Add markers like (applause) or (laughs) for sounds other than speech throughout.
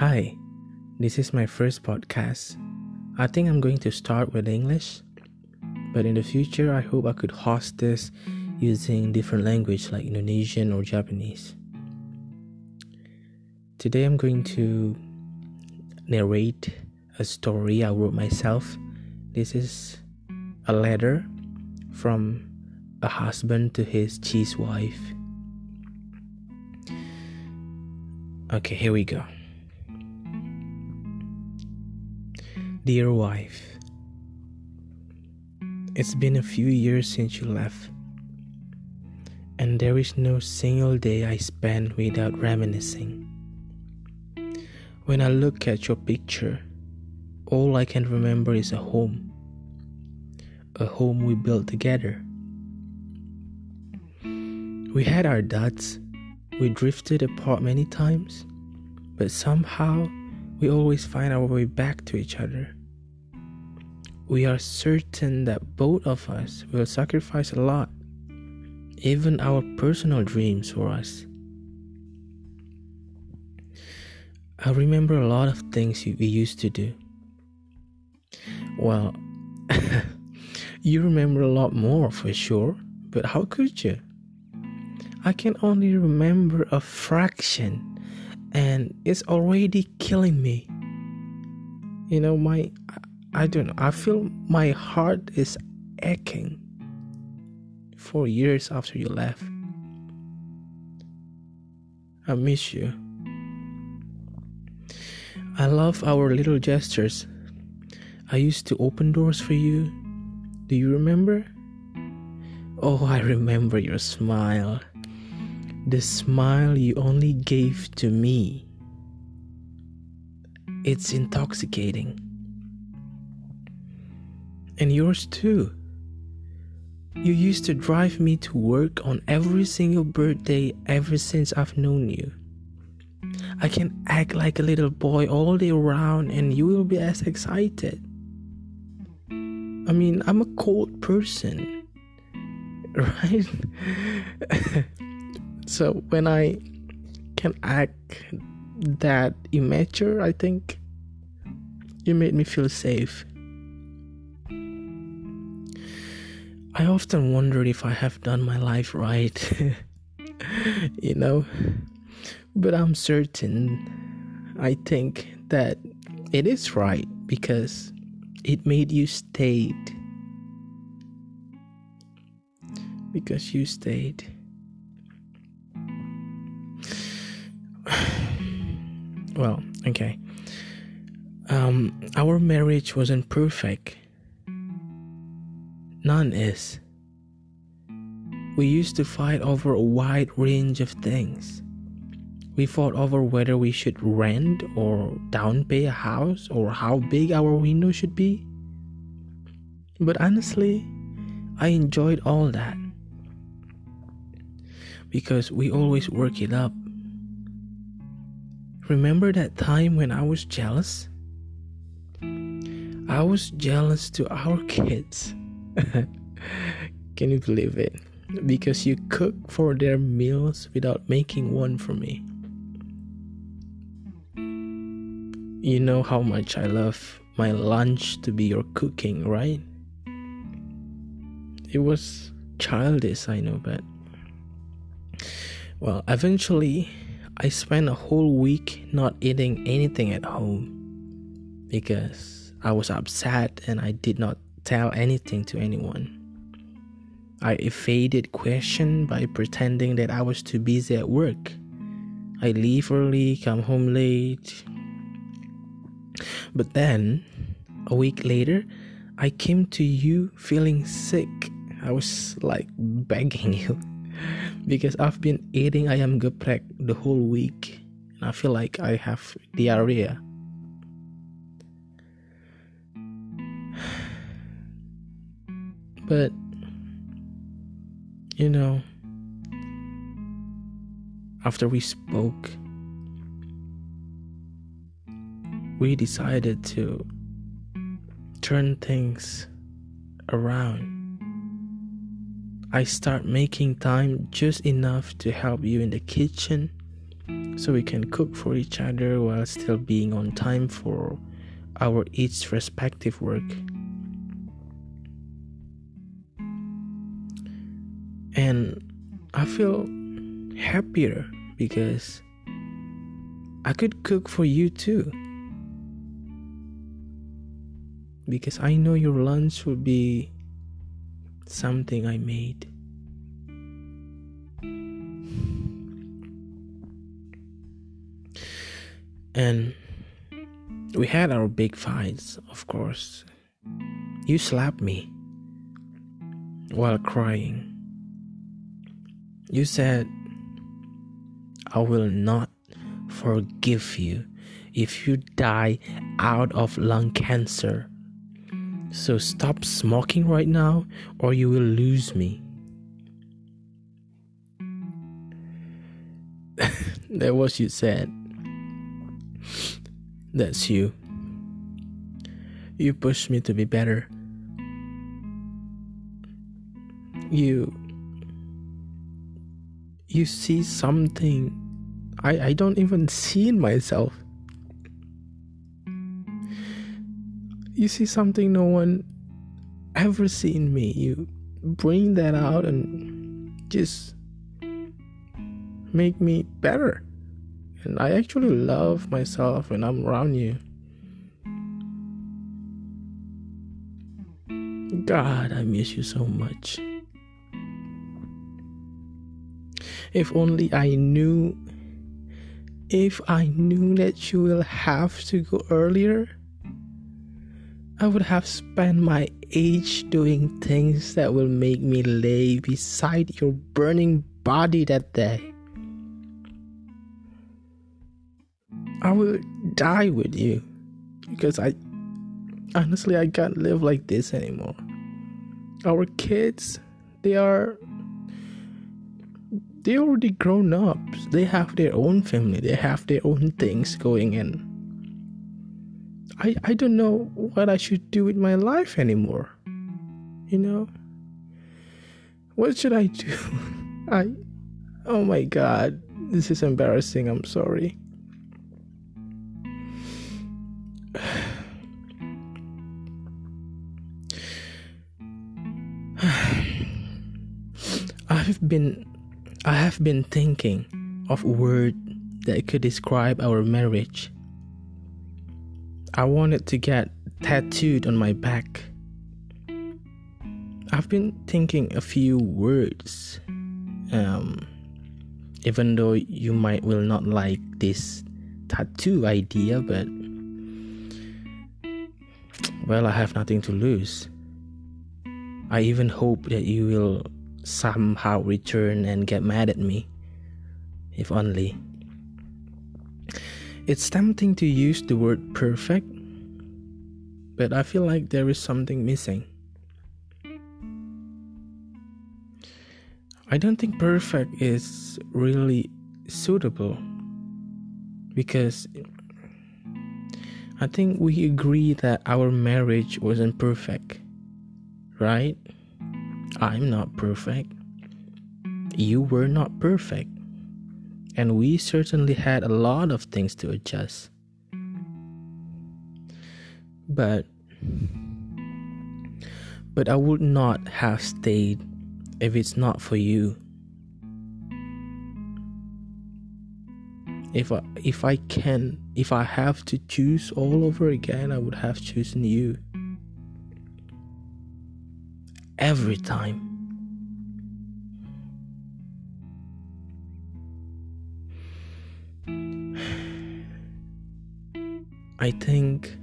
Hi, this is my first podcast. I think I'm going to start with English, but in the future, I hope I could host this using different language like Indonesian or Japanese. Today, I'm going to narrate a story I wrote myself. This is a letter from a husband to his cheese wife. Okay, here we go. Dear wife, it's been a few years since you left, and there is no single day I spend without reminiscing. When I look at your picture, all I can remember is a home, a home we built together. We had our doubts, we drifted apart many times, but somehow we always find our way back to each other. We are certain that both of us will sacrifice a lot, even our personal dreams for us. I remember a lot of things we used to do. Well, (laughs) you remember a lot more for sure, but how could you? I can only remember a fraction and it's already killing me. You know, my I don't know, I feel my heart is aching for years after you left. I miss you. I love our little gestures. I used to open doors for you. Do you remember? Oh, I remember your smile the smile you only gave to me. It's intoxicating. And yours too. You used to drive me to work on every single birthday ever since I've known you. I can act like a little boy all day around and you will be as excited. I mean, I'm a cold person, (laughs) right? (laughs) So when I can act that immature, I think you made me feel safe. I often wonder if I have done my life right, (laughs) you know, but I'm certain I think that it is right because it made you stayed. Because you stayed. Well, okay. Um, our marriage wasn't perfect. None is. We used to fight over a wide range of things. We fought over whether we should rent or downpay a house or how big our window should be. But honestly, I enjoyed all that because we always work it up Remember that time when I was jealous? I was jealous to our kids. (laughs) Can you believe it? Because you cook for their meals without making one for me. You know how much I love my lunch to be your cooking, right? It was childish, I know, but well, eventually I spent a whole week not eating anything at home because I was upset and I did not tell anything to anyone. I evaded question by pretending that I was too busy at work. I leave early, come home late. But then, a week later, I came to you feeling sick. I was like begging you because I've been eating ayam geprek the whole week and I feel like I have diarrhea. (sighs) But you know, after we spoke, we decided to turn things around. I start making time just enough to help you in the kitchen so we can cook for each other while still being on time for our each respective work. And I feel happier because I could cook for you too. Because I know your lunch would be something I made. And we had our big fights, of course. You slapped me while crying. You said, I will not forgive you if you die out of lung cancer. So stop smoking right now or you will lose me. (laughs) that was you said. That's you. You pushed me to be better. You you see something I, I don't even see in myself. You see something no one ever see in me. You bring that out and just make me better. And I actually love myself when I'm around you. God, I miss you so much. If only I knew, if I knew that you will have to go earlier, I would have spent my age doing things that will make me lay beside your burning body that day. I will die with you because I honestly I can't live like this anymore. Our kids, they are they already grown up. They have their own family. They have their own things going in. I I don't know what I should do with my life anymore. You know? What should I do? (laughs) I Oh my god. This is embarrassing. I'm sorry. (sighs) I've been I have been thinking of a word that could describe our marriage. I wanted to get tattooed on my back. I've been thinking a few words. Um, even though you might will not like this tattoo idea, but well, I have nothing to lose. I even hope that you will somehow return and get mad at me. If only. It's tempting to use the word perfect, but I feel like there is something missing. I don't think perfect is really suitable because I think we agree that our marriage wasn't perfect, right? I'm not perfect. You were not perfect. And we certainly had a lot of things to adjust. But but I would not have stayed if it's not for you. If I if I can if I have to choose all over again, I would have chosen you every time. I think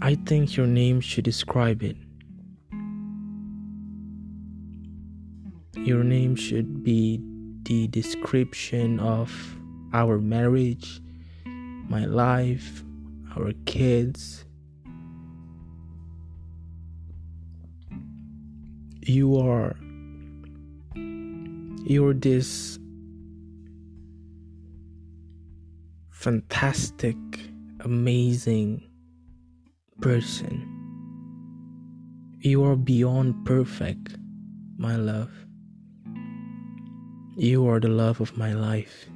I think your name should describe it. Your name should be the description of our marriage, my life, our kids, you are you're this fantastic amazing person you are beyond perfect my love You are the love of my life.